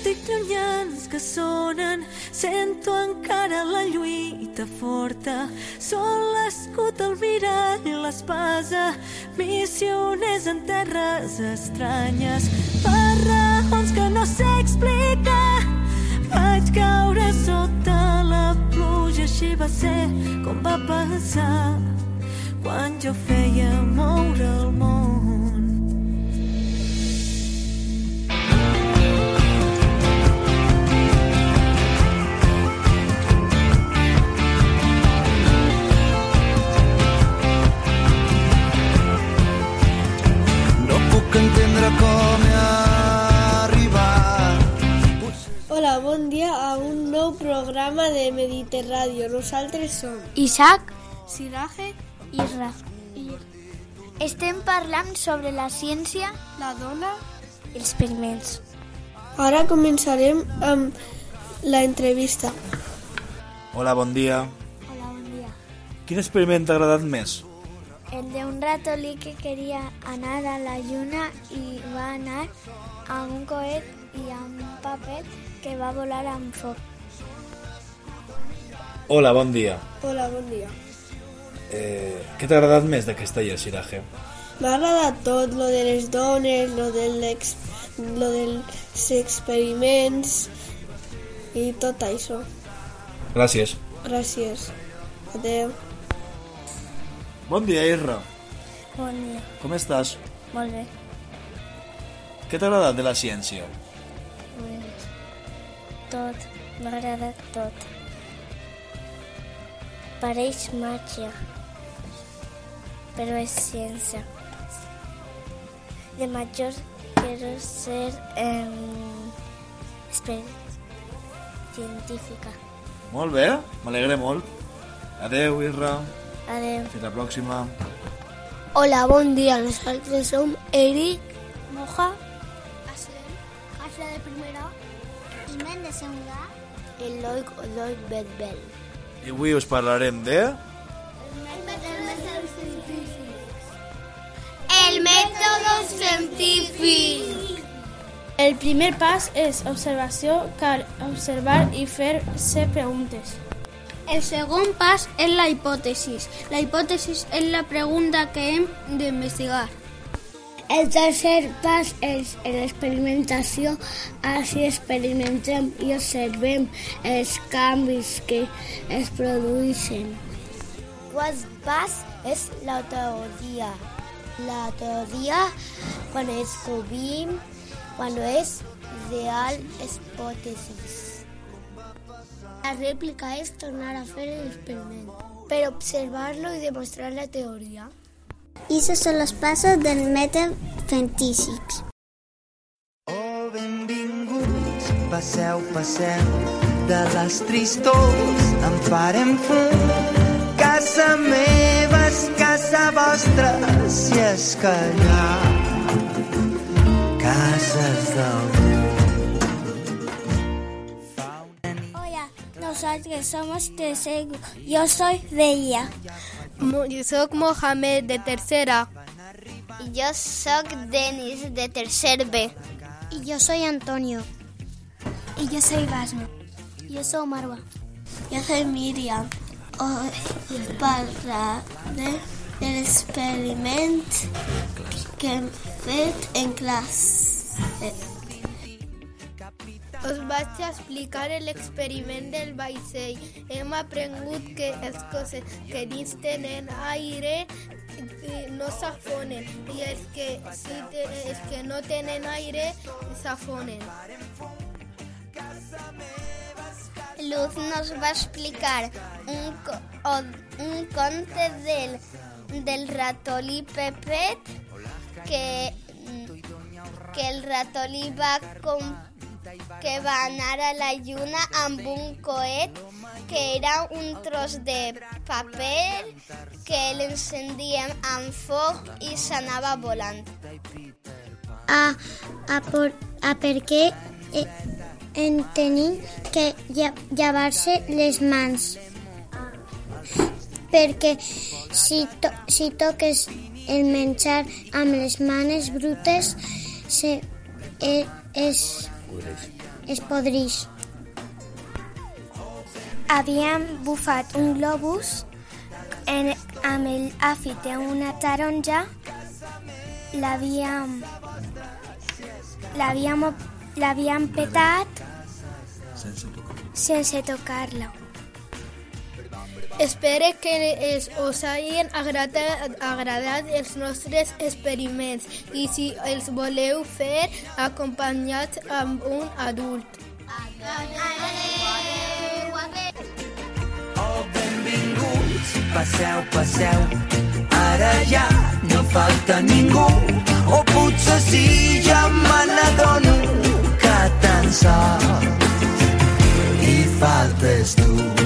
Estic llunyans que sonen, sento encara la lluita forta. Són l'escut, el mirall, l'espasa, missioners en terres estranyes. Per raons que no sé explicar, vaig caure sota la pluja, així va ser com va passar quan jo feia moure el món. Dia a un nou programa de Mediterràdio. Nosaltres som Isaac Siraje, Isra. Estem parlant sobre la ciència la dona. i els experiments. Ara començarem amb la entrevista. Hola, bon dia. Hola, bon dia. Quin experiment t'ha agradat més? El de un ratolí que queria anar a la lluna i va anar amb un coet i amb un paper que va volar amb foc. Hola, bon dia. Hola, bon dia. Eh, què t'ha agradat més d'aquesta llei, Siraje? M'ha agradat tot, lo de les dones, lo, de l'ex, lo dels experiments i tot això. Gràcies. Gràcies. Adeu. Bon dia, Isra. Bon dia. Com estàs? Molt bé. Què t'ha agradat de la ciència? Tot. M'ha agradat tot. Pareix màgia, però és ciència. De major quiero ser eh, científica. Molt bé, m'alegré molt. Adeu, Isra. Adeu. Fins la pròxima. Hola, bon dia. Nosaltres som Eric, Moja. Asla de primera. Imen de segunda. Eloi Eloi Bedbel. I avui us parlarem de... El método científic. El primer pas és observació, cal observar i fer-se preguntes. El segon pas és la hipòtesi. La hipòtesi és la pregunta que hem d'investigar. El tercer pas és l'experimentació. Així experimentem i observem els canvis que es produeixen. Quart pas és la teoria. La teoria, quan descobrim, quan és real hipòtesis. La rèplica és tornar a fer l'experiment. Per observar-lo i demostrar la teoria. Esos son los pasos del científic. Oh, benvinguts, passeu, passeu, de les tristors en farem fum. Casa meva és casa vostra, si és que hi ha cases del Hola, nosotros somos tercer. Yo soy Bella. Jo soc Mohamed, de tercera. Y yo soy Denis, de tercer B. Y yo soy Antonio. Y yo soy Basmo. Yo soy Marwa. Yo soy Miriam. Hoy parlaré del experiment que hem fet en classe. Us vaig explicar l'experiment del vaixell. Hem aprengut que les coses que dins tenen aire no s'afonen i els que, sí, els que no tenen aire s'afonen. Luz nos va a explicar un, co- un conte del, del ratolí Pepet que, que el ratolí va com, que va anar a la lluna amb un coet que era un tros de paper que l'encendíem amb foc i s'anava volant. A, a, por, a per què eh, en tenim que llevar-se les mans. Perquè si, to, si toques el menjar amb les mans brutes se, eh, es, es podrís. Havíem bufat un globus en, amb el afi de una taronja, l'havíem l'havíem l'havíem petat Sense tocar. sense tocar-lo. Espero que es, us hagin agradat, agradat els nostres experiments i si els voleu fer acompanyats amb un adult. Adéu! Oh, benvinguts, passeu, passeu. Ara ja no falta ningú, o potser sí, ja me n'adono que tan sols hi faltes tu.